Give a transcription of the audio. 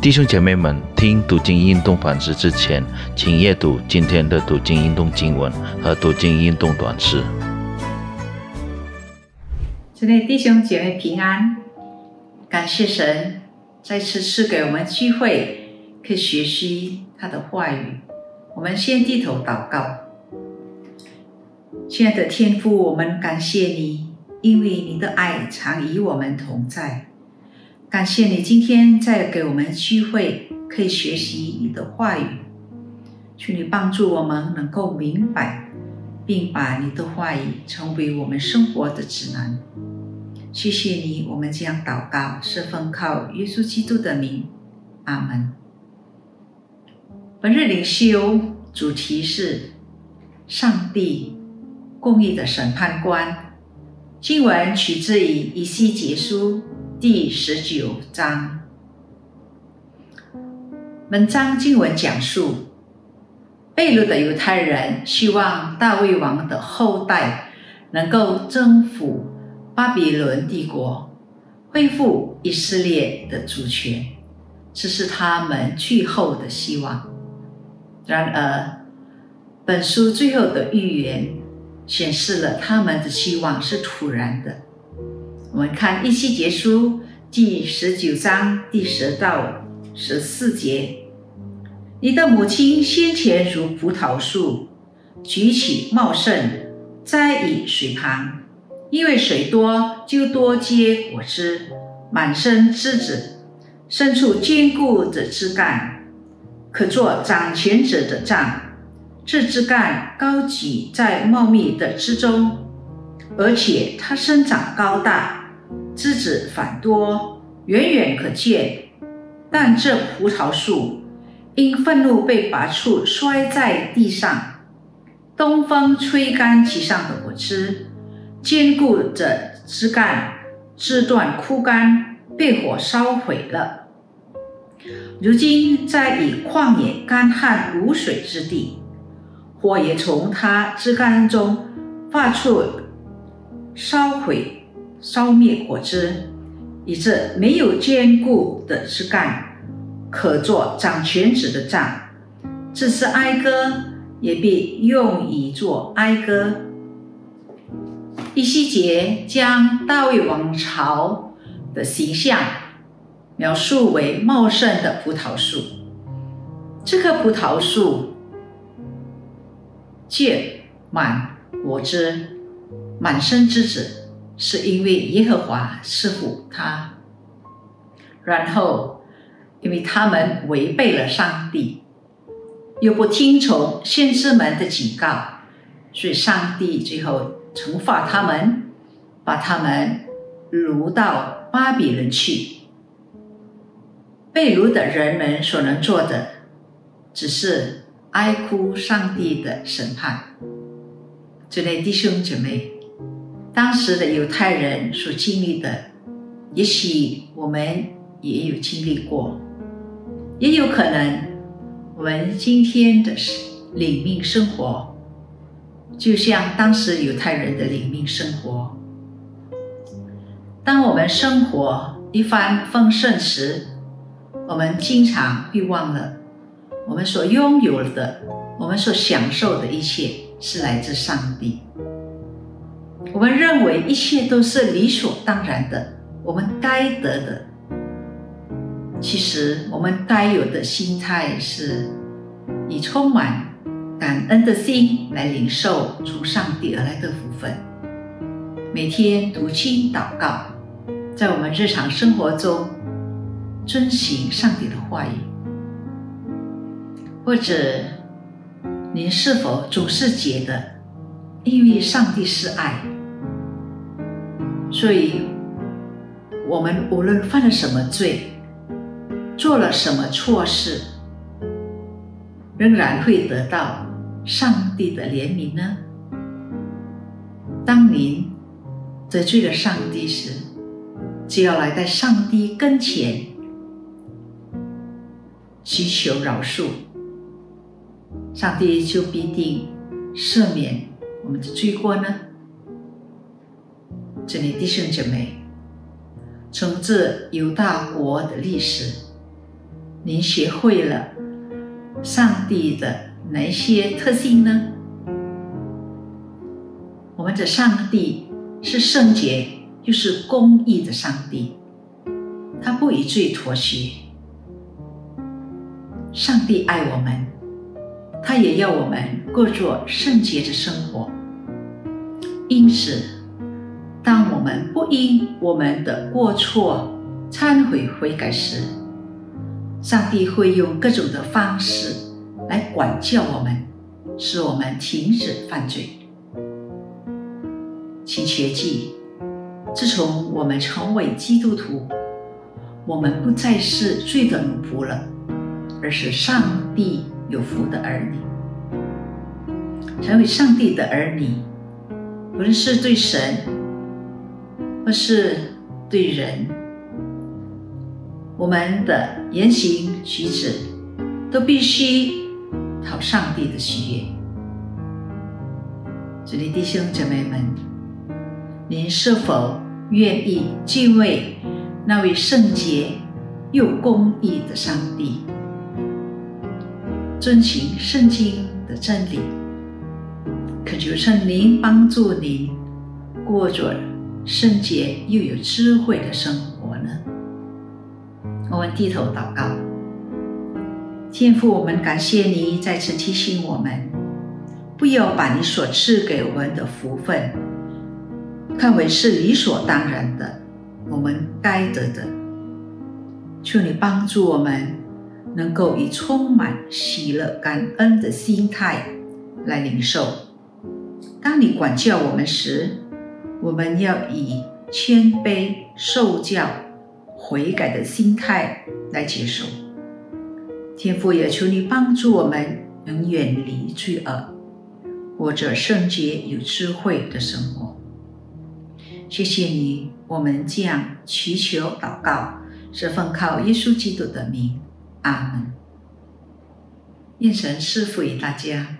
弟兄姐妹们，听读经运动反思之前，请阅读今天的读经运动经文和读经运动短诗。这里弟兄姐妹平安，感谢神再次赐给我们机会，可以学习他的话语。我们先低头祷告，亲爱的天父，我们感谢你，因为你的爱常与我们同在。感谢你今天再给我们机会，可以学习你的话语。求你帮助我们能够明白，并把你的话语成为我们生活的指南。谢谢你，我们将祷告是奉靠耶稣基督的名，阿门。本日领修主题是上帝公义的审判官。经文取自于以西结书。第十九章，本章经文讲述，被掳的犹太人希望大卫王的后代能够征服巴比伦帝国，恢复以色列的主权，这是他们最后的希望。然而，本书最后的预言显示了他们的希望是突然的。我们看《一期结书》第十九章第十到十四节：你的母亲先前如葡萄树，举起茂盛，栽于水旁，因为水多就多结果子，满身枝子，伸出坚固的枝干，可做掌权者的杖。这枝干高举在茂密的枝中，而且它生长高大。枝子繁多，远远可见。但这葡萄树因愤怒被拔出，摔在地上。东风吹干其上的果枝，坚固着枝干，枝段枯干，被火烧毁了。如今在以旷野干旱无水之地，火也从它枝干中发出，烧毁。烧灭果汁，以致没有坚固的枝干，可做掌权者的杖。这是哀歌，也被用以作哀歌。一西结将大卫王朝的形象描述为茂盛的葡萄树。这棵葡萄树结满果汁，满身之子。是因为耶和华赐福他，然后因为他们违背了上帝，又不听从先知们的警告，所以上帝最后惩罚他们，把他们掳到巴比伦去。被掳的人们所能做的，只是哀哭上帝的审判。这类弟兄姐妹。当时的犹太人所经历的，也许我们也有经历过，也有可能我们今天的领命生活，就像当时犹太人的领命生活。当我们生活一帆风顺时，我们经常会忘了，我们所拥有的，我们所享受的一切是来自上帝。我们认为一切都是理所当然的，我们该得的。其实，我们该有的心态是以充满感恩的心来领受从上帝而来的福分。每天读经祷告，在我们日常生活中遵行上帝的话语。或者，您是否总是觉得，因为上帝是爱？所以，我们无论犯了什么罪，做了什么错事，仍然会得到上帝的怜悯呢？当您得罪了上帝时，就要来在上帝跟前祈求饶恕，上帝就必定赦免我们的罪过呢？这里弟兄姐妹，从这犹大国的历史，您学会了上帝的哪些特性呢？我们的上帝是圣洁又是公义的上帝，他不以罪妥协。上帝爱我们，他也要我们过着圣洁的生活。因此，当我们不因我们的过错忏悔悔改时，上帝会用各种的方式来管教我们，使我们停止犯罪。请切记，自从我们成为基督徒，我们不再是罪的奴仆了，而是上帝有福的儿女。成为上帝的儿女，无论是对神，或是对人，我们的言行举止都必须讨上帝的喜悦。这里弟兄姐妹们。您是否愿意敬畏那位圣洁又公义的上帝，遵循圣经的真理？恳求圣灵帮助您过着圣洁又有智慧的生活呢？我们低头祷告，天父，我们感谢你再次提醒我们，不要把你所赐给我们的福分。看为是理所当然的，我们该得的。求你帮助我们，能够以充满喜乐、感恩的心态来领受。当你管教我们时，我们要以谦卑、受教、悔改的心态来接受。天父也求你帮助我们，能远离罪恶，过着圣洁有智慧的生活。谢谢你，我们这样祈求祷告，是奉靠耶稣基督的名，阿门。愿神赐福于大家。